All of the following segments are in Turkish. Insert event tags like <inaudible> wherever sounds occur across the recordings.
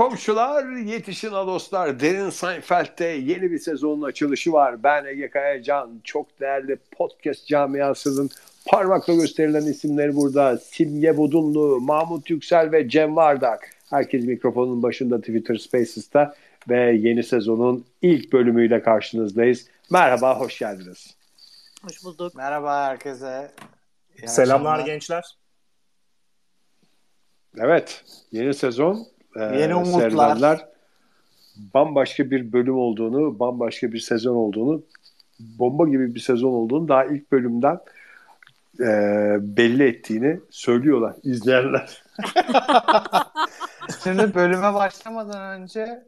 komşular, yetişin dostlar. Derin Seinfeld'de yeni bir sezonun açılışı var. Ben Ege Kayacan, çok değerli podcast camiasının parmakla gösterilen isimleri burada. Simge Budunlu, Mahmut Yüksel ve Cem Vardak. Herkes mikrofonun başında Twitter Spaces'ta ve yeni sezonun ilk bölümüyle karşınızdayız. Merhaba, hoş geldiniz. Hoş bulduk. Merhaba herkese. İyi Selamlar akşamlar. gençler. Evet, yeni sezon Yeni umutlar. bambaşka bir bölüm olduğunu, bambaşka bir sezon olduğunu, bomba gibi bir sezon olduğunu daha ilk bölümden e, belli ettiğini söylüyorlar izleyenler. <laughs> Şimdi bölüme başlamadan önce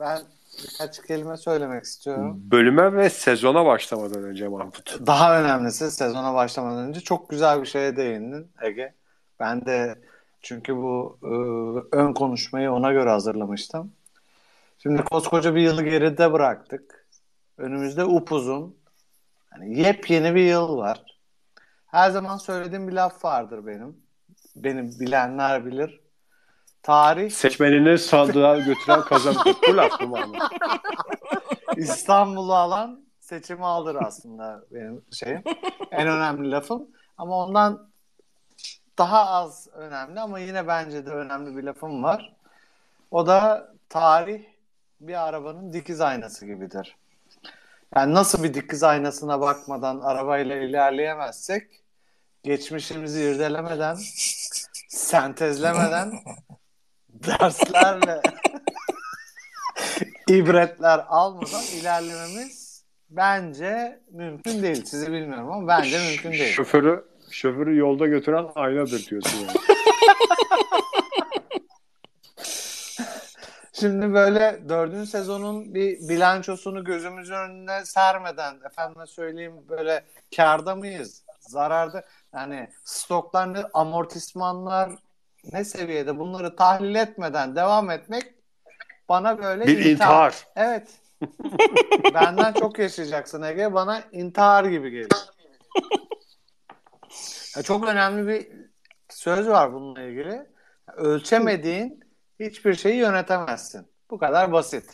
ben birkaç kelime söylemek istiyorum. Bölüme ve sezona başlamadan önce Mahmut. Daha önemlisi sezona başlamadan önce çok güzel bir şeye değindin Ege. Ben de çünkü bu e, ön konuşmayı ona göre hazırlamıştım. Şimdi koskoca bir yılı geride bıraktık. Önümüzde upuzun, hani yepyeni bir yıl var. Her zaman söylediğim bir laf vardır benim. Benim bilenler bilir. Tarih... Seçmenini sandığa götüren kazanır. <laughs> Bu laf mı İstanbul'u alan seçimi alır aslında benim şeyim. En önemli lafım. Ama ondan daha az önemli ama yine bence de önemli bir lafım var. O da tarih bir arabanın dikiz aynası gibidir. Yani nasıl bir dikiz aynasına bakmadan arabayla ilerleyemezsek geçmişimizi irdelemeden sentezlemeden <laughs> derslerle <laughs> ibretler almadan ilerlememiz bence mümkün değil. Sizi bilmiyorum ama bence mümkün değil. Şoförü şoförü yolda götüren aynadır diyorsun yani. <laughs> Şimdi böyle dördüncü sezonun bir bilançosunu gözümüzün önüne sermeden efendime söyleyeyim böyle karda mıyız? Zararda yani stoklar ne, amortismanlar ne seviyede bunları tahlil etmeden devam etmek bana böyle bir intihar. intihar. Evet. <laughs> Benden çok yaşayacaksın Ege. Bana intihar gibi geliyor. <laughs> Ya çok önemli bir söz var bununla ilgili. Ölçemediğin hiçbir şeyi yönetemezsin. Bu kadar basit.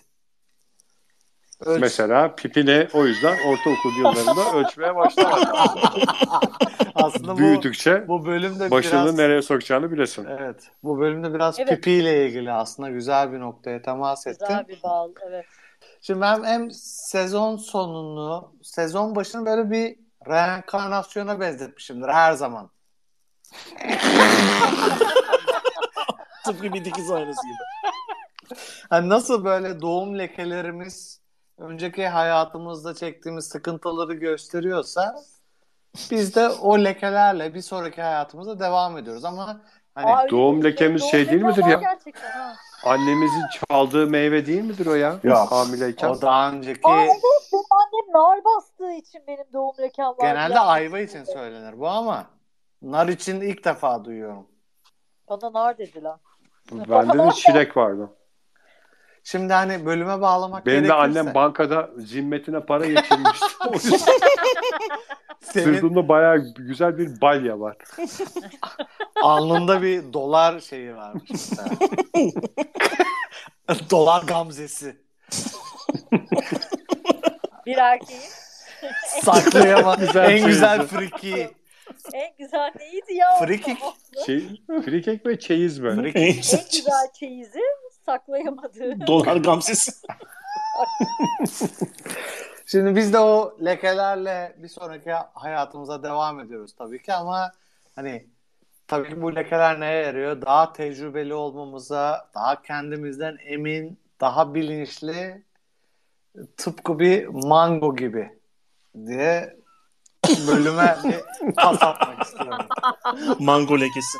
Ölç... Mesela pipini o yüzden ortaokul yıllarında <laughs> ölçmeye başlamadı. Aslında Büyüdükçe bu, bu bölümde başını biraz... nereye sokacağını bilesin. Evet. Bu bölümde biraz evet. pipiyle ilgili aslında güzel bir noktaya temas ettin. Güzel bir bağlı, evet. Şimdi ben hem sezon sonunu, sezon başını böyle bir reenkarnasyona benzetmişimdir her zaman. <laughs> Tıpkı bir dikiz aynası gibi. Yani nasıl böyle doğum lekelerimiz önceki hayatımızda çektiğimiz sıkıntıları gösteriyorsa biz de o lekelerle bir sonraki hayatımıza devam ediyoruz ama hani Aa, doğum lekemiz doğum şey değil midir ya? Gerçekten, Annemizin çaldığı meyve değil midir o ya? Yok. Hamileyken. O daha önceki... Aa, evet benim annem nar bastığı için benim doğum lekem var. Genelde yani. ayva için söylenir bu ama nar için ilk defa duyuyorum. Bana nar dediler. Bende de çilek vardı. Şimdi hani bölüme bağlamak Benim gerekirse... de annem bankada zimmetine para geçirmişti. <laughs> <laughs> Senin... Sırtımda bayağı güzel bir balya var. <laughs> Alnında bir dolar şeyi varmış. <laughs> dolar gamzesi. bir erkeğin saklayamam <laughs> en güzel friki. En güzel neydi ya? Frikik. Şey, frikik ve çeyiz mi? en güzel çeyizi saklayamadı. Dolar gamsesi. Şimdi biz de o lekelerle bir sonraki hayatımıza devam ediyoruz tabii ki ama hani tabii ki bu lekeler neye yarıyor? Daha tecrübeli olmamıza, daha kendimizden emin, daha bilinçli tıpkı bir mango gibi diye bölüme <laughs> bir pas atmak istiyorum. Mango lekesi.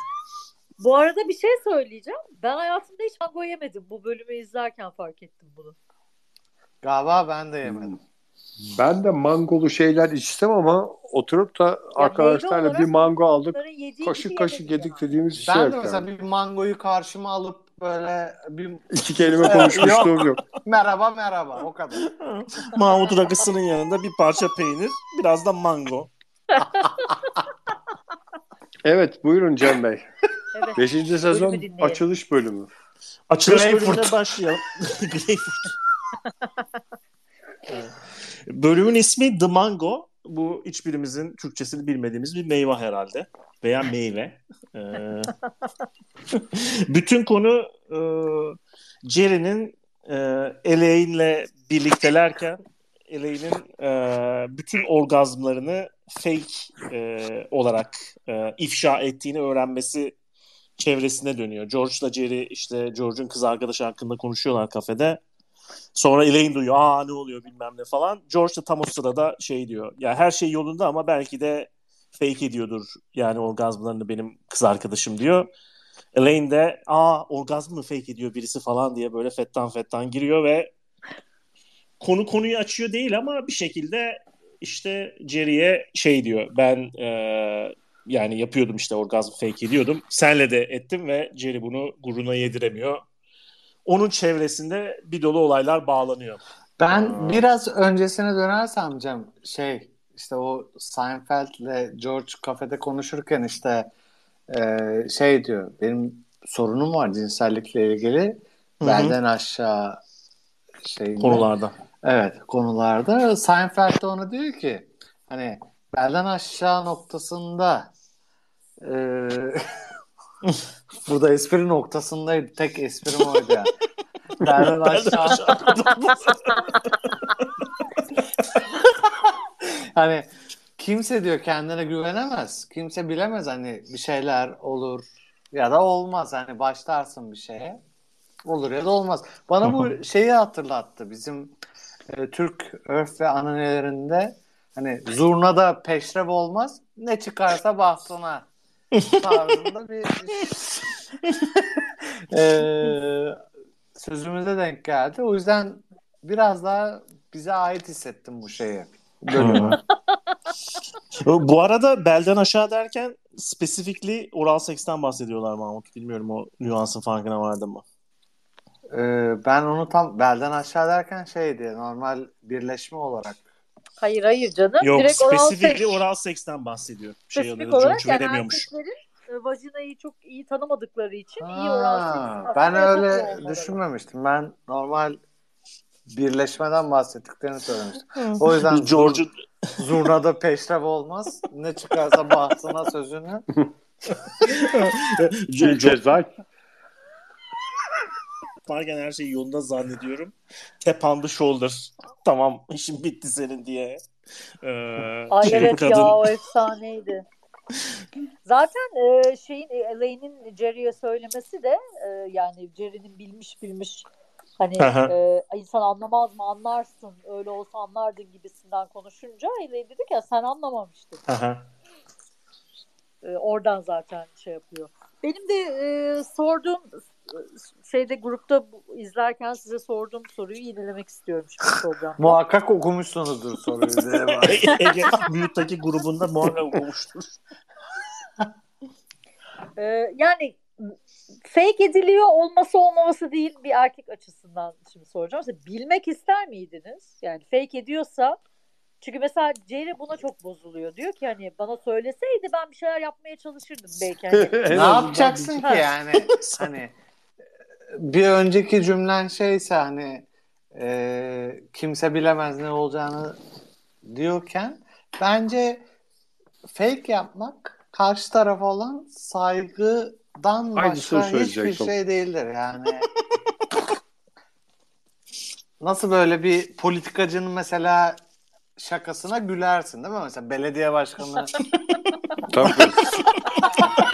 Bu arada bir şey söyleyeceğim. Ben hayatımda hiç mango yemedim. Bu bölümü izlerken fark ettim bunu. Galiba ben de yemedim. Ben de mangolu şeyler içtim ama oturup da ya arkadaşlarla bir mango aldık. Kaşık kaşık yedik dediğimiz ben şey Ben de mesela yani. bir mangoyu karşıma alıp böyle bir... iki kelime konuşmuşluğum yok. yok. <laughs> merhaba merhaba o kadar. <laughs> Mahmut rakısının yanında bir parça peynir biraz da mango. <laughs> evet buyurun Cem Bey. Evet. Beşinci sezon açılış bölümü. Açılış Greyfurt. bölümüne başlayalım. Greyfurt. Bölümün ismi The Mango. Bu hiçbirimizin Türkçesini bilmediğimiz bir meyve herhalde. Veya meyve. Ee, <laughs> bütün konu e, Jerry'nin e, Elaine'le birliktelerken Elaine'in e, bütün orgazmlarını fake e, olarak e, ifşa ettiğini öğrenmesi çevresine dönüyor. George'la Jerry işte George'un kız arkadaşı hakkında konuşuyorlar kafede. Sonra Elaine duyuyor. Aa ne oluyor bilmem ne falan. George da tam o sırada şey diyor. Ya her şey yolunda ama belki de fake ediyordur yani orgazmlarını benim kız arkadaşım diyor. Elaine de aa orgazm mı fake ediyor birisi falan diye böyle fettan fettan giriyor ve konu konuyu açıyor değil ama bir şekilde işte Jerry'e şey diyor ben e, yani yapıyordum işte orgazm fake ediyordum. Senle de ettim ve Jerry bunu gururuna yediremiyor. Onun çevresinde bir dolu olaylar bağlanıyor. Ben Aa. biraz öncesine dönersem Cem şey işte o Seinfeld'le George kafede konuşurken işte e, şey diyor benim sorunum var cinsellikle ilgili Hı hı. belden aşağı şey Konularda. Evet konularda Seinfeld de ona diyor ki hani belden aşağı noktasında e, <laughs> <laughs> burada espri noktasındaydı. Tek esprim oydu yani. belden aşağı <laughs> hani kimse diyor kendine güvenemez. Kimse bilemez hani bir şeyler olur ya da olmaz. Hani başlarsın bir şeye. Olur ya da olmaz. Bana bu <laughs> şeyi hatırlattı. Bizim e, Türk örf ve ananelerinde hani zurnada peşrev olmaz. Ne çıkarsa bahtına tarzında bir <laughs> sözümüze denk geldi. O yüzden biraz daha bize ait hissettim bu şeyi. Bölümü. Bu arada belden aşağı derken specifically oral seksten bahsediyorlar Mahmut. Bilmiyorum o nüansın farkına vardın mı? Ee, ben onu tam belden aşağı derken şeydi normal birleşme olarak. Hayır hayır canım. Yok Direkt oral specifically seks. oral seksten bahsediyor. Şey Spesifik olarak George yani erkeklerin e, vajinayı çok iyi tanımadıkları için iyi Ha, oral seks. ben öyle düşünmemiştim. Ben normal birleşmeden bahsettiklerini söylemiştim. O yüzden George'un zurnada peşrev olmaz. Ne çıkarsa bahtına sözünü. <laughs> George Ceza varken her şey yolunda zannediyorum. Tap on the shoulder. Tamam işin bitti senin diye. Ee, Ay şey, evet kadın- ya o efsaneydi. Zaten e, şeyin e, Elaine'in Jerry'e söylemesi de e, yani Jerry'nin bilmiş bilmiş hani Aha. e, insan anlamaz mı anlarsın öyle olsa anlardın gibisinden konuşunca Elaine dedi ki ya sen anlamamıştın. Aha. E, oradan zaten şey yapıyor. Benim de e, sorduğum şeyde grupta izlerken size sorduğum soruyu yinelemek istiyorum şimdi programda. Muhakkak okumuşsunuzdur soruyu. <laughs> Ege Büyük'teki grubunda muhakkak okumuştur. Ee, yani fake ediliyor olması olmaması değil bir erkek açısından şimdi soracağım. Mesela bilmek ister miydiniz? Yani fake ediyorsa çünkü mesela Jerry buna çok bozuluyor. Diyor ki hani bana söyleseydi ben bir şeyler yapmaya çalışırdım belki. Hani, <laughs> ne yapacaksın ki yani? <laughs> hani bir önceki cümlen şeyse hani e, kimse bilemez ne olacağını diyorken bence fake yapmak karşı tarafa olan saygıdan başka hiçbir şey değildir yani. Nasıl böyle bir politikacının mesela şakasına gülersin değil mi? Mesela belediye başkanı Tabii. <laughs>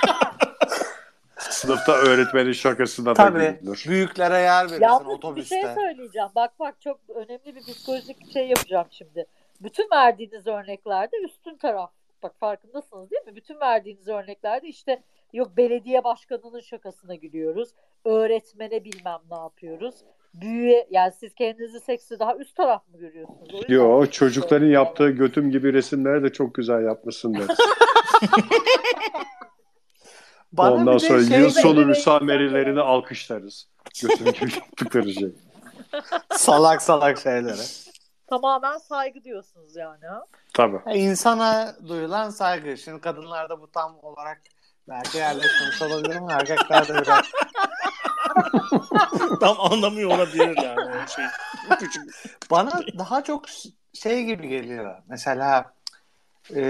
Sınıfta öğretmenin şakasına da tabii gülünür. büyüklere yer verirsin Yalnız bir otobüste. şey söyleyeceğim. Bak bak çok önemli bir psikolojik şey yapacağım şimdi. Bütün verdiğiniz örneklerde üstün taraf. Bak farkındasınız değil mi? Bütün verdiğiniz örneklerde işte yok belediye başkanının şakasına gülüyoruz. Öğretmene bilmem ne yapıyoruz. Büyüye yani siz kendinizi seksi daha üst taraf mı görüyorsunuz? O yüzden- Yo çocukların yaptığı götüm gibi resimleri de çok güzel yapmışsın deriz. <laughs> Bana Ondan sonra şey yıl sonu müsamerelerini alkışlarız. Gibi <laughs> yaptıkları şey. salak salak şeylere. Tamamen saygı diyorsunuz yani. Ha? Tabii. Ya İnsana duyulan saygı. Şimdi kadınlarda bu tam olarak belki yerleşmemiş olabilir ama erkeklerde biraz <laughs> Tam anlamıyor olabilir yani o şey. Küçük. Bana daha çok şey gibi geliyor. Mesela e,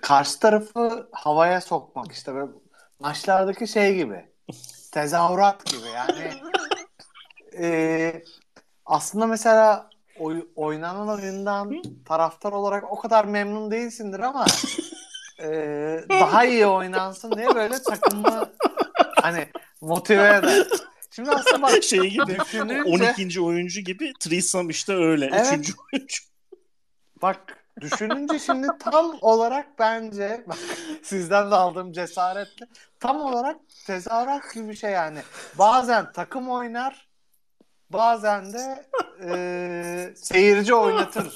karşı tarafı havaya sokmak işte böyle maçlardaki şey gibi. Tezahürat gibi yani. <laughs> E, aslında mesela oy, oynanan oyundan taraftar olarak o kadar memnun değilsindir ama e, daha iyi oynansın diye böyle takımı hani motive eder. Şimdi aslında bak şey gibi düşününce 12. oyuncu gibi threesome işte öyle. Evet. Üçüncü oyuncu. Bak düşününce şimdi tam olarak bence bak, sizden de aldığım cesaretle tam olarak tezahürat gibi bir şey yani. Bazen takım oynar bazen de e, seyirci oynatır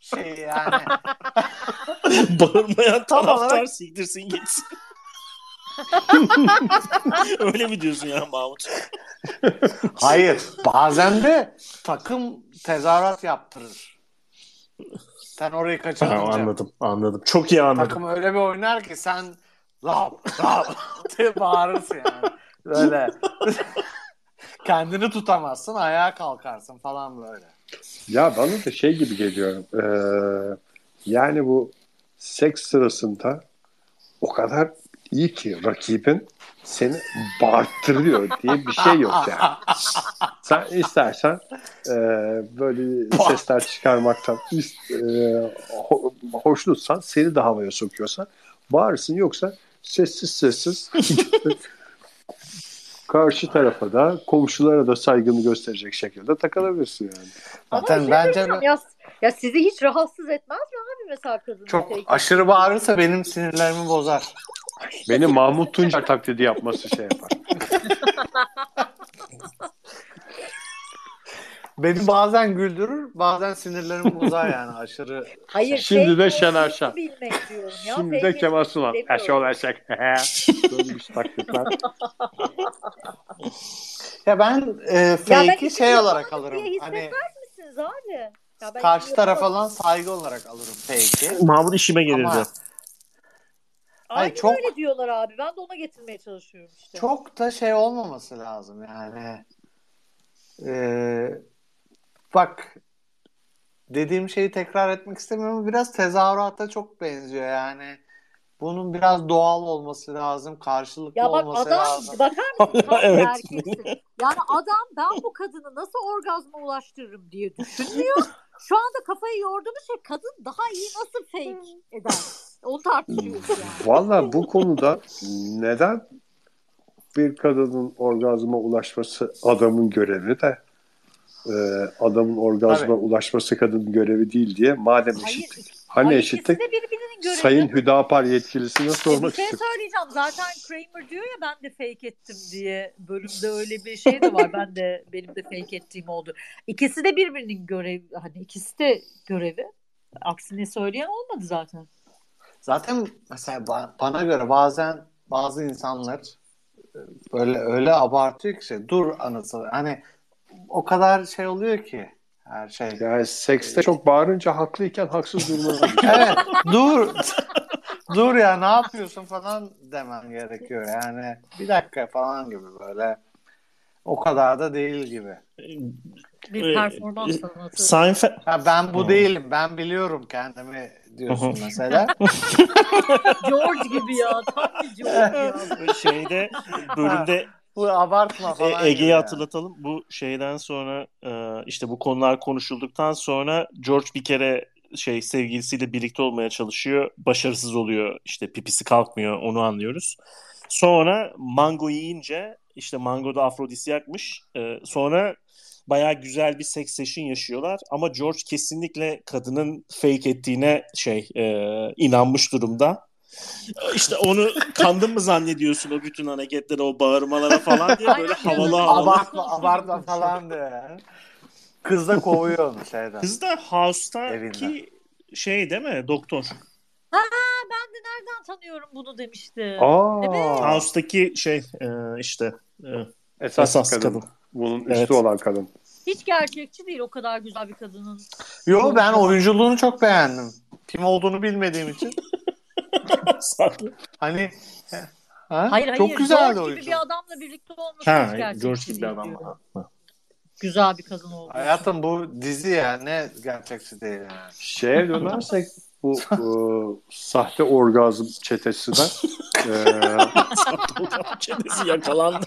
şey yani. <laughs> Bağırmayan Tam taraftar olarak- siktirsin gitsin. <laughs> öyle mi diyorsun ya Mahmut? Hayır bazen de takım tezahürat yaptırır. Sen orayı. Tamam, anladım anladım. Çok iyi anladım. Takım öyle bir oynar ki sen lav lav <laughs> diye bağırırsın yani. Böyle. <laughs> Kendini tutamazsın ayağa kalkarsın falan böyle. Ya bana da şey gibi geliyor. Ee, yani bu seks sırasında o kadar iyi ki rakibin seni bağırttırıyor diye bir şey yok yani. <laughs> Sen istersen e, böyle sesler çıkarmaktan e, ho- hoşnutsan seni de havaya sokuyorsan bağırırsın yoksa sessiz sessiz <laughs> karşı tarafa da komşulara da saygını gösterecek şekilde takılabilirsin yani. Ama Zaten şey bence diyeceğim, ya, ya sizi hiç rahatsız etmez mi abi mesela kadının çok şey- aşırı bağırırsa benim sinirlerimi bozar. Beni Mahmut Tuncer taklidi yapması şey yapar. Beni bazen güldürür, bazen sinirlerimi bozar yani aşırı. Hayır, Şimdi de olduğunu Şener Şen. bilmek diyorum ya. Şimdi de Kemal Sunal. Eşe olacak. <laughs> Dönmüş taklitler. Ya ben e, fake'i şey olarak alırım. Hani misiniz abi? Ya ben karşı tarafa olan saygı olarak alırım fake'i. Mahmut işime gelirdi. Ama Aynen çok- öyle diyorlar abi. Ben de ona getirmeye çalışıyorum işte. çok da şey olmaması lazım yani. Ee, bak dediğim şeyi tekrar etmek istemiyorum ama biraz tezahürata çok benziyor yani. Bunun biraz doğal olması lazım, karşılıklı Ya bak olması adam lazım. bakar mısın? <laughs> Evet. erkeksin. Yani adam ben bu kadını nasıl orgazma ulaştırırım diye düşünmüyor. Şu anda kafayı yorduğumuz şey kadın daha iyi nasıl fake eder. Onu tartışıyoruz yani. Valla bu konuda neden bir kadının orgazma ulaşması adamın görevi de e, adamın orgazma Tabii. ulaşması kadının görevi değil diye madem Hayır, eşitlik. Hani Hayır, eşitlik? ikisi de birbirinin görevi. Sayın Hüdapar yetkilisine E, bir sormak şey istiyorum. söyleyeceğim. Zaten Kramer diyor ya ben de fake ettim diye. Bölümde öyle bir şey de var. Ben de benim de fake ettiğim oldu. İkisi de birbirinin görevi. Hani ikisi de görevi. Aksini söyleyen olmadı zaten. Zaten mesela ba- bana göre bazen bazı insanlar e, böyle öyle abartıyor ki şey dur anası hani o kadar şey oluyor ki her şey. Yani sekste çok bağırınca haklıyken haksız düşüyor. <laughs> Evet dur dur ya ne yapıyorsun falan demem gerekiyor yani bir dakika falan gibi böyle o kadar da değil gibi. Bir Ee, performans sanatı. Seinfeld Ha ben bu Hı. değilim ben biliyorum kendimi diyorsun mesela. <laughs> George gibi ya. Tam bir George ya. şeyde bölümde Bu abartma E, falan. gibi Ege'yi hatırlatalım. Bu şeyden sonra e, işte bu konular konuşulduktan sonra George bir kere şey sevgilisiyle birlikte olmaya çalışıyor. Başarısız oluyor. İşte pipisi kalkmıyor. Onu anlıyoruz. Sonra mango yiyince işte mango da afrodisyakmış. E, sonra bayağı güzel bir seks session yaşıyorlar. Ama George kesinlikle kadının fake ettiğine şey e, inanmış durumda. İşte onu kandın mı zannediyorsun o bütün hareketlere, o bağırmalara falan diye böyle havalı havalı. Abartma abartma falan yani. Kız da kovuyor onu şeyden. Kız da House'taki Evinden. şey değil mi? Doktor. Ben de nereden tanıyorum bunu demişti. Aa, Evet. House'taki şey e, işte e, esas, esas kadın. kadın. Bunun üstü Evet. olan kadın. Hiç gerçekçi değil o kadar güzel bir kadının. Yo ben oyunculuğunu çok beğendim. Kim olduğunu bilmediğim için. <laughs> Hani Ha? Hayır hayır. Çok güzeldi George oyuncu. gibi bir adamla birlikte olması Ha, gerçekçi George gibi bir değil adam. diyorum. Ha. Güzel bir kadın oldu. Hayatım bu dizi ya ne gerçekçi değil yani. Şeye dönersek bu <laughs> e, sahte orgazm çetesinden e, <laughs> Çenesi yakalandı.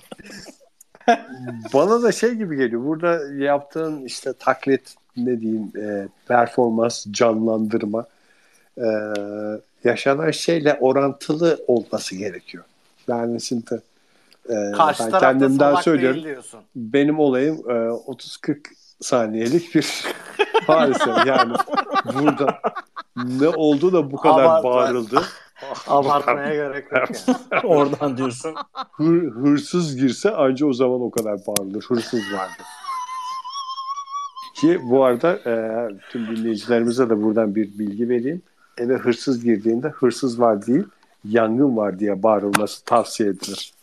bana da şey gibi geliyor. Burada yaptığın işte taklit ne diyeyim e, performans canlandırma e, yaşanan şeyle orantılı olması gerekiyor. Yani şimdi e, Karşı ben kendimden söylüyorum. Benim olayım e, 30-40 saniyelik bir <laughs> hadise. Yani burada ne oldu da bu kadar Abartma. bağırıldı. <laughs> Abartmaya gerek yok yani. <laughs> Oradan diyorsun. Hır, hırsız girse anca o zaman o kadar bağırılır. Hırsız vardı. Ki bu arada e, tüm dinleyicilerimize de buradan bir bilgi vereyim. Eve hırsız girdiğinde hırsız var değil, yangın var diye bağırılması tavsiye edilir.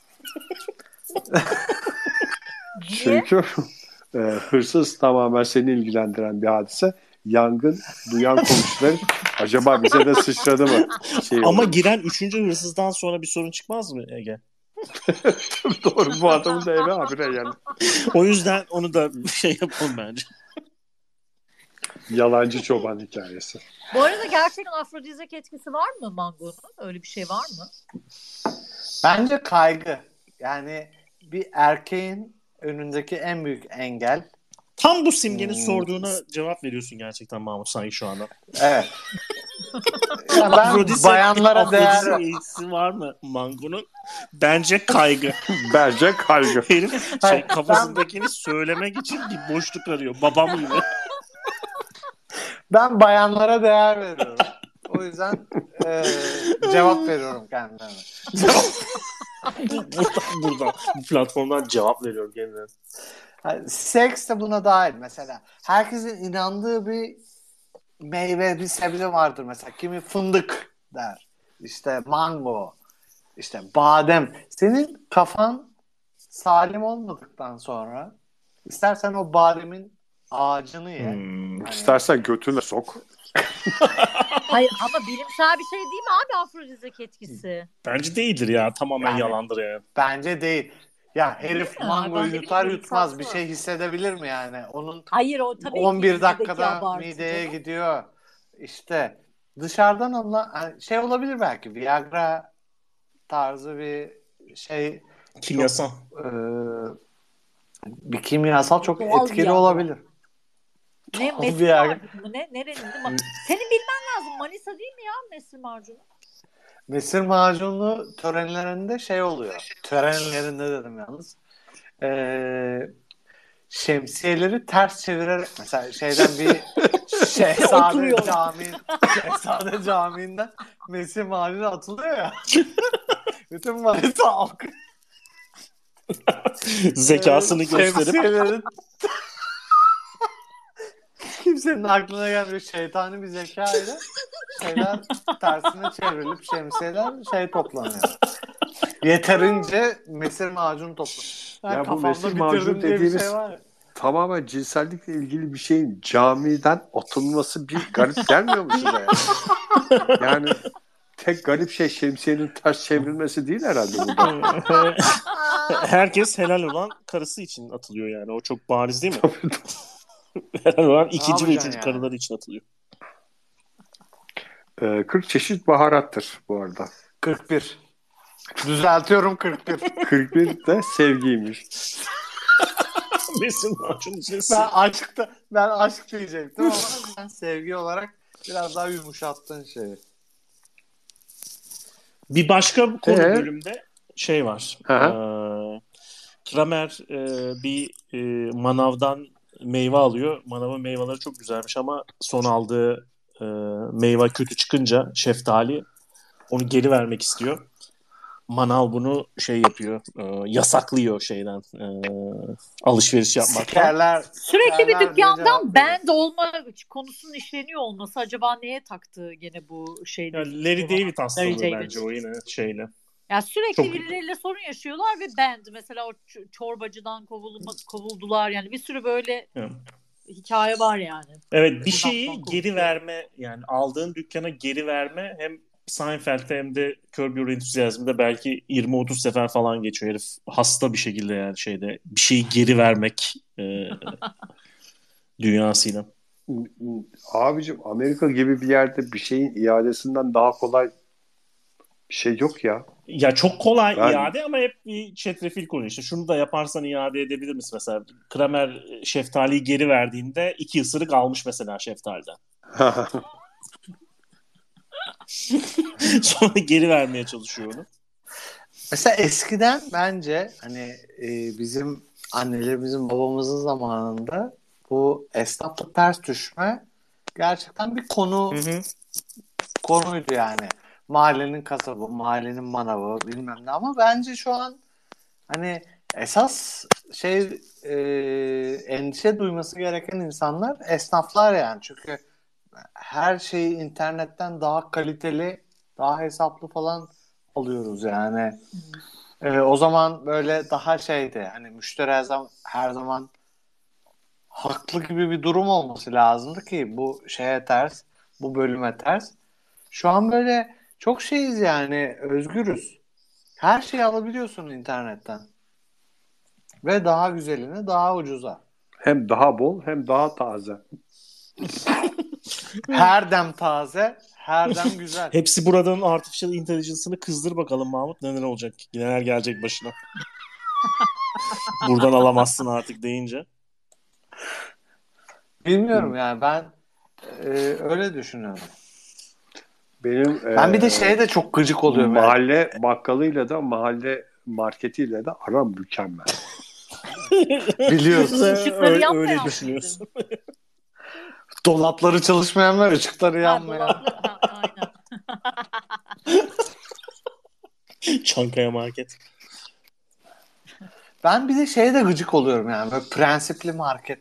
<laughs> Çünkü e, hırsız tamamen seni ilgilendiren bir hadise. Yangın duyan komşular acaba bize de sıçradı mı? Şey Ama olur. giren üçüncü hırsızdan sonra bir sorun çıkmaz mı Ege? <laughs> doğru bu adamın da eve habire yani. O yüzden onu da şey yapalım bence. Yalancı çoban hikayesi. Bu arada gerçekten afrodizyak etkisi var mı mangonun? Öyle bir şey var mı? Bence kaygı. Yani bir erkeğin önündeki en büyük engel. Tam bu simgenin Hmm. sorduğuna cevap veriyorsun gerçekten Mahmut sanki şu anda. Evet. Ya <laughs> ben Afrodizyak- bayanlara değer eğitisi var mı Mango'nun? Bence kaygı. <laughs> Bence kaygı. Herif şey, kafasındakini söylemek için bir boşluk arıyor. Babam gibi. ben bayanlara değer veriyorum. O yüzden e, cevap veriyorum kendime. <laughs> buradan, buradan bu platformdan cevap veriyorum kendine. Yani seks de buna dahil mesela. Herkesin inandığı bir meyve, bir sebze vardır mesela. Kimi fındık der. İşte mango, işte badem. Senin kafan salim olmadıktan sonra istersen o bademin ağacını ye. Hmm. Hani- İstersen götüne sok. Hayır ama bilimsel bir şey değil mi abi afrodizyak etkisi? Bence değildir ya. Tamamen Yani- yalandır ya. Bence değil. Ya herif mi? mangoyu yutar yutmaz bir şey hissedebilir mi yani? Onun Hayır o tabii ki 11 yüzdeki dakikada mideye canım. gidiyor. İşte dışarıdan alınan hani şey olabilir belki Viagra tarzı bir şey Kimyasal. e, bir kimyasal çok Doğal etkili Viagra. olabilir. Ne Mesir Viagra. macunu mu ne? Nerenin değil mi? Senin bilmen lazım. Manisa değil mi ya Mesir macunu? Mesir macunu törenlerinde şey oluyor. Törenlerinde dedim yalnız. Ee, şemsiyeleri ters çevirerek mesela şeyden bir <laughs> Şehzade. Camii Şehzade Camii'nden Mesir macunu atılıyor ya. <laughs> Bütün halkı Zekasını Ee, gösterip şemsiyelerin- kimsenin <laughs> aklına gelmiyor şeytani bir zekayla şeyler tersine çevrilip şemsiyeler şey toplanıyor. Yeterince mesir macunu toplanıyor. Ben Ya bu mesir diye bir dediğimiz- şey var ya. Tamamen cinsellikle ilgili bir şeyin camiden atılması bir garip gelmiyor mu size? Yani, yani tek garip şey şemsiyenin ters çevrilmesi değil herhalde burada. herkes helal olan karısı için atılıyor yani. O çok bariz değil mi? Olan ikinci ve üçüncü yani? karılar için atılıyor. Ee, 40 çeşit baharattır bu arada. 41. Düzeltiyorum 41. 41 de sevgiymiş. Besin macun için Ben aşkta ben aşk diyecektim ama <laughs> sen sevgi olarak biraz daha yumuşattın şeyi. Bir başka konu Ee? bölümde şey var. Ee, Kramer e, bir e, manavdan meyve alıyor. Manavın meyveleri çok güzelmiş ama son aldığı e, meyve kötü çıkınca şeftali onu geri vermek istiyor. Manav bunu şey yapıyor, e, yasaklıyor şeyden e, alışveriş yapmaktan. Sikerler. Sürekli bir dükkandan band olma konusunun işleniyor olması acaba neye taktı gene bu şeyde? Yani Larry David hastalığı Larry David. bence o yine şeyle. Ya sürekli Çok- birileriyle sorun yaşıyorlar ve band mesela o çorbacıdan kovulma, kovuldular yani bir sürü böyle Evet. hikaye var yani. Evet bir şeyi geri verme yani aldığın dükkana geri verme hem Seinfeld'de hem de Curb Your Enthusiasm'da belki 20-30 sefer falan geçiyor herif. Hasta bir şekilde yani şeyde bir şeyi geri vermek e, <laughs> dünyasıyla. Abicim Amerika gibi bir yerde bir şeyin iadesinden daha kolay bir şey yok ya. Ya çok kolay Ben- iade ama hep bir çetrefil konu işte. Şunu da yaparsan iade edebilir misin mesela? Kramer şeftaliyi geri verdiğinde iki ısırık almış mesela şeftaliden. <laughs> Sonra geri vermeye çalışıyor onu. Mesela eskiden bence hani e, bizim annelerimizin babamızın zamanında bu esnafla ters düşme gerçekten bir konu Hı hı. konuydu yani. Mahallenin kasabı, mahallenin manavı bilmem ne ama bence şu an hani esas şey e, endişe duyması gereken insanlar esnaflar yani. Çünkü her şeyi internetten daha kaliteli, daha hesaplı falan alıyoruz yani. E, o zaman böyle daha şeydi hani müşteri her zaman, her zaman haklı gibi bir durum olması lazımdı ki bu şeye ters, bu bölüme ters. Şu an böyle çok şeyiz yani özgürüz. Her şeyi alabiliyorsun internetten. Ve daha güzelini daha ucuza. hem daha bol hem daha taze. <laughs> Her dem taze, her dem <laughs> güzel. Hepsi buradan artificial intelligence'ını kızdır bakalım Mahmut neler olacak? Neler gelecek başına. <laughs> Buradan alamazsın artık deyince. Bilmiyorum yani ben e, öyle düşünüyorum. Benim Ben bir de şeye de çok gıcık oluyorum. yani. mahalle bakkalıyla da mahalle marketiyle de aram mükemmel. <laughs> Biliyorsun. Işıkları öyle, öyle düşünüyorsun. Dolapları çalışmayan var, ışıkları aynen. <laughs> Çankaya Market. Ben bir de şeye de gıcık oluyorum yani. Böyle prensipli market.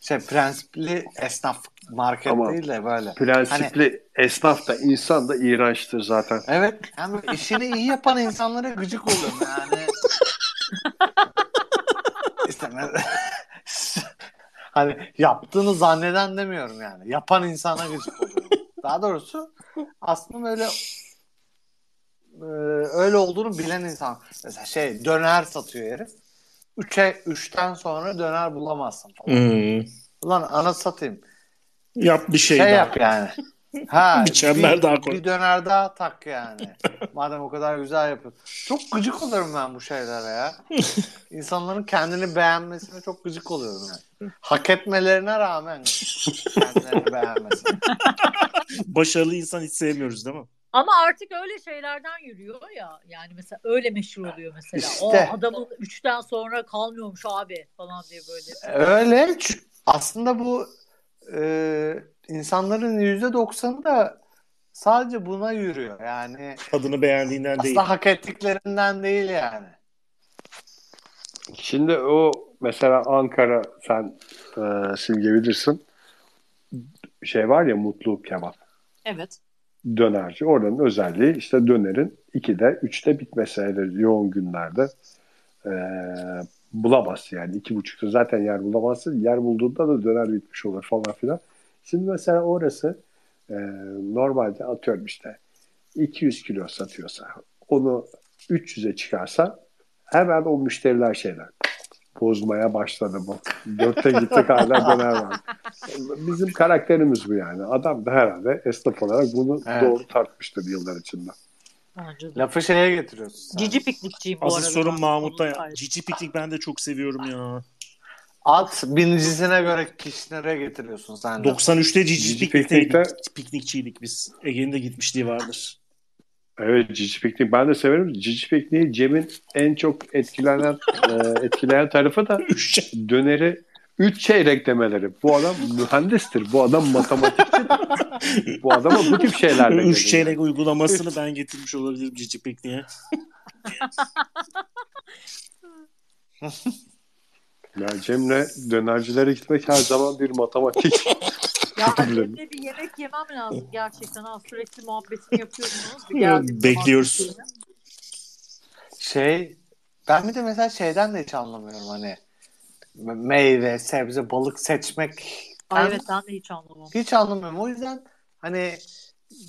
Şey prensipli esnaf market Ama değil de böyle. Prensipli esnaf da insan da iğrençtir zaten. Evet. Yani işini iyi yapan insanlara gıcık oluyorum yani. <laughs> işte ben- <laughs> hani yaptığını zanneden demiyorum yani. Yapan insana gıcık oluyorum. Daha doğrusu aslında böyle e, öyle olduğunu bilen insan. Mesela şey döner satıyor herif. Üçe, üçten sonra döner bulamazsın falan. Hmm. Ulan ana satayım. Yap bir şey, Şey, daha. yap yani. Ha, <laughs> Bir çember bir, daha koy. Bir döner daha tak yani. Madem o kadar güzel yapıyorsun. Çok gıcık oluyorum ben bu şeylere ya. <laughs> İnsanların kendini beğenmesine çok gıcık oluyorum yani. Hak etmelerine rağmen kendilerini <laughs> beğenmesine. Başarılı insan hiç sevmiyoruz değil mi? Ama artık öyle şeylerden yürüyor ya. Yani mesela öyle meşhur oluyor mesela. İşte. O adamın üçten sonra kalmıyormuş abi falan diye böyle. Öyle. Aslında bu e, insanların yüzde doksanı da sadece buna yürüyor. Yani Tadını beğendiğinden değil. aslında hak ettiklerinden değil yani. Şimdi o mesela Ankara sen e, Simge bilirsin. Şey var ya Mutlu Kebap. Evet. Dönerci. Oranın özelliği işte dönerin 2'de 3'te bitmesi yoğun günlerde e, bulamazsın yani. iki buçukta zaten yer bulamazsın. Yer bulduğunda da döner bitmiş olur falan filan. Şimdi mesela orası e, normalde atıyorum işte 200 kilo satıyorsa onu 300'e çıkarsa hemen o müşteriler şeyler bozmaya başladı bu. Dörtte gittik hala <laughs> döner var. Bizim karakterimiz bu yani. Adam da herhalde esnaf olarak bunu Evet. doğru tartmıştır yıllar içinde. Bence de. Lafı şeye getiriyorsun. sen. Cici piknikçiyim bu Asıl arada. sorun. Mahmut'ta ya. Cici piknik ben de çok seviyorum ya. At binicisine göre kişilere getiriyorsun sen de. 93'te Cici, Cici. Piknik'te- Piknikçiydik biz. Ege'nin de gitmişliği vardır. Evet Cici Piknik ben de severim. Cici Piknik'i Cem'in en çok etkilenen <laughs> e, etkileyen tarafı da döneri 3 çeyrek demeleri. Bu adam mühendistir. Bu adam matematikçidir. bu adama bu tip şeylerle Üç geliyor. çeyrek uygulamasını ben getirmiş olabilirim Cici pikniğe. Ya Cem'le dönercilere gitmek her zaman bir matematik. Ya annemle bir yemek yemem lazım gerçekten. Ha, sürekli muhabbetini yapıyorsunuz. Bekliyoruz. Şey ben bir de mesela şeyden de hiç anlamıyorum hani meyve, sebze, balık seçmek Ay Ben evet ben de hiç anlamam. hiç anlamıyorum. O yüzden hani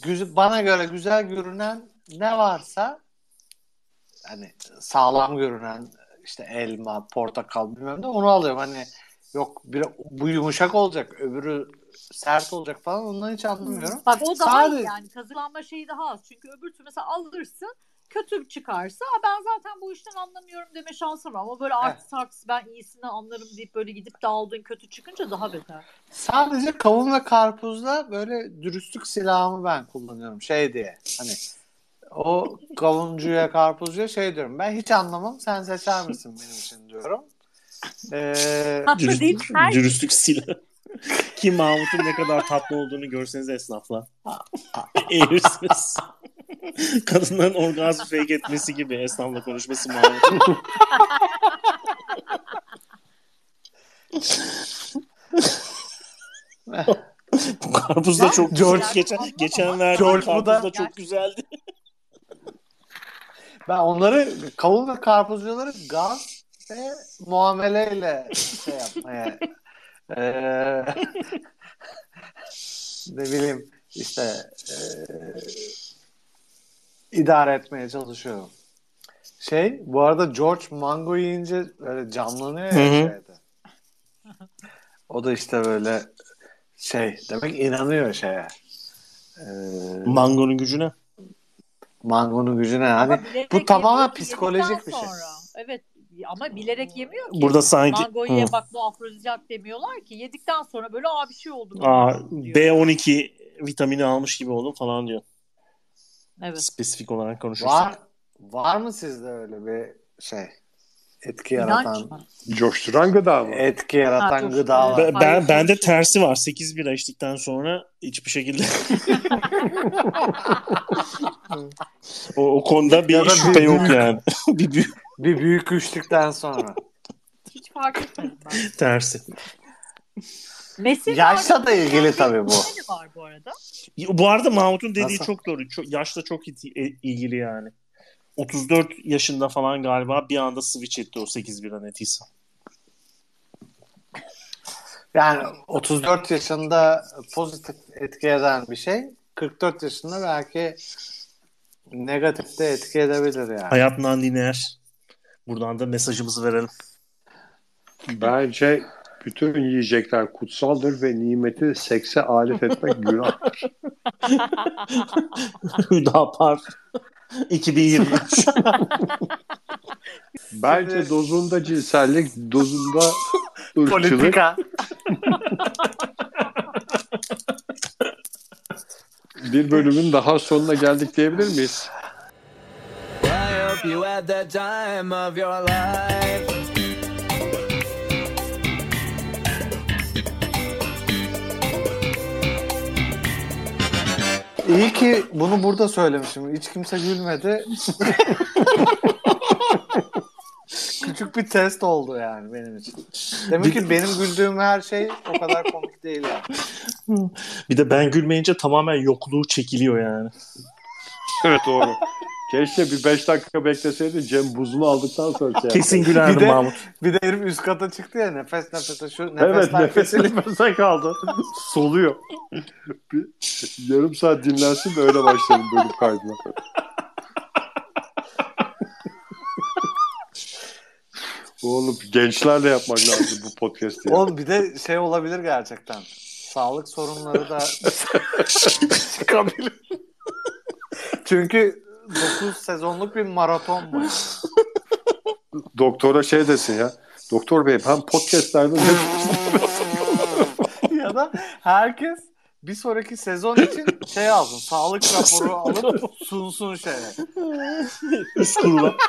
güzel, bana göre güzel görünen ne varsa hani sağlam görünen işte elma, portakal bilmem ne onu alıyorum. Hani yok bir, bu yumuşak olacak, öbürü sert olacak falan ondan hiç anlamıyorum. Bak o daha Sadece- iyi yani kazıklanma şeyi daha az. Çünkü öbür türlü mesela alırsın kötü çıkarsa "Aa, ben zaten bu işten anlamıyorum deme şansın var. Ama böyle artist artist ben iyisini anlarım deyip böyle gidip de aldığın kötü çıkınca daha beter. Sadece kavun ve karpuzda böyle dürüstlük silahımı ben kullanıyorum şey diye. Hani o kavuncuya karpuzcuya şey diyorum. Ben hiç anlamam sen seçer misin benim için diyorum. Ee, Tatlı değil her dürüstlük silahı. Ki Mahmut'un ne kadar tatlı olduğunu görseniz esnafla. Eğilirsiniz. <laughs> <laughs> Kadınların orgazm fake etmesi gibi esnafla konuşması Mahmut'un. Bu karpuz da çok George- güzel. Geçen, geçen verdiğim karpuz da- da çok güzeldi. ben onları kavun ve karpuzcuları gaz ve muameleyle şey yapmaya ee, <laughs> ne bileyim işte ee, idare etmeye çalışıyorum. Şey bu arada George mango yiyince böyle canlanıyor ya Hı hı. şeyde. O da işte böyle şey demek inanıyor şeye. Ee, Mangonun gücüne. mangonun gücüne. Hani bilerek bu tamamen psikolojik bir şey. sonra. Evet ama bilerek yemiyor ki. Burada sanki Mango ye bak bu afrodizyak demiyorlar ki. Yedikten sonra böyle aa bir şey oldu. Aa, diyor. B12 vitamini almış gibi oldum falan diyor. Evet. Spesifik olarak konuşursak. Var var mı sizde öyle bir şey? Etki İnanç yaratan mı? Coşturan gıda mı? etki yaratan Ha, dur. gıdalar. Ben, ben bende konuşuyor. tersi var. 8 bira içtikten sonra hiçbir şekilde <laughs> o, o konuda bir Ya bir şüphe yok büyük- yani. <laughs> bir büyük Bir büyük üçlükten sonra. Hiç fark etmedim ben. tersi. Mesin Yaşla da ilgili tabii bu. Ne var bu arada? Bu arada Mahmut'un dediği Nasıl? çok doğru. Çok, yaşla çok e- ilgili yani. 34 yaşında falan galiba bir anda switch etti o 8 bira netiyse. Yani 34 yaşında pozitif etki eden bir şey 44 yaşında belki negatif de etki edebilir yani. Hayat non-lineer. Buradan da mesajımızı verelim. Bence bütün yiyecekler kutsaldır ve nimeti sekse alet etmek günah. Hüdapar 2023. Bence dozunda cinsellik, dozunda ırkçılık. Politika. Bir bölümün daha sonuna geldik diyebilir miyiz? I hope you had the time of your life. İyi ki bunu burada söylemişim. Hiç kimse gülmedi. <laughs> Küçük bir test oldu yani benim için. Demek ki benim güldüğüm her şey o kadar komik değil yani. bir de ben gülmeyince tamamen yokluğu çekiliyor yani. Evet doğru. Keşke bir 5 dakika bekleseydi Cem buzunu aldıktan sonra şey Kesin gülerdim Bir de- Mahmut. Bir de herif üst kata çıktı ya nefes nefese şu Evet nefesler nefesi kesilip <laughs> nefese kaldı. Soluyor. Bir yarım saat dinlensin de öyle başlayalım bölüm kaydına. Oğlum gençlerle yapmak lazım bu podcast'i. Oğlum bir de şey olabilir gerçekten. Sağlık sorunları da <laughs> çıkabilir. Çünkü 9 sezonluk bir maraton bu. <laughs> Doktora şey desin ya. Doktor bey ben podcastlerde <laughs> ya da herkes bir sonraki sezon için şey alsın. Sağlık raporu alıp sunsun şeye. Üst kurula. <laughs>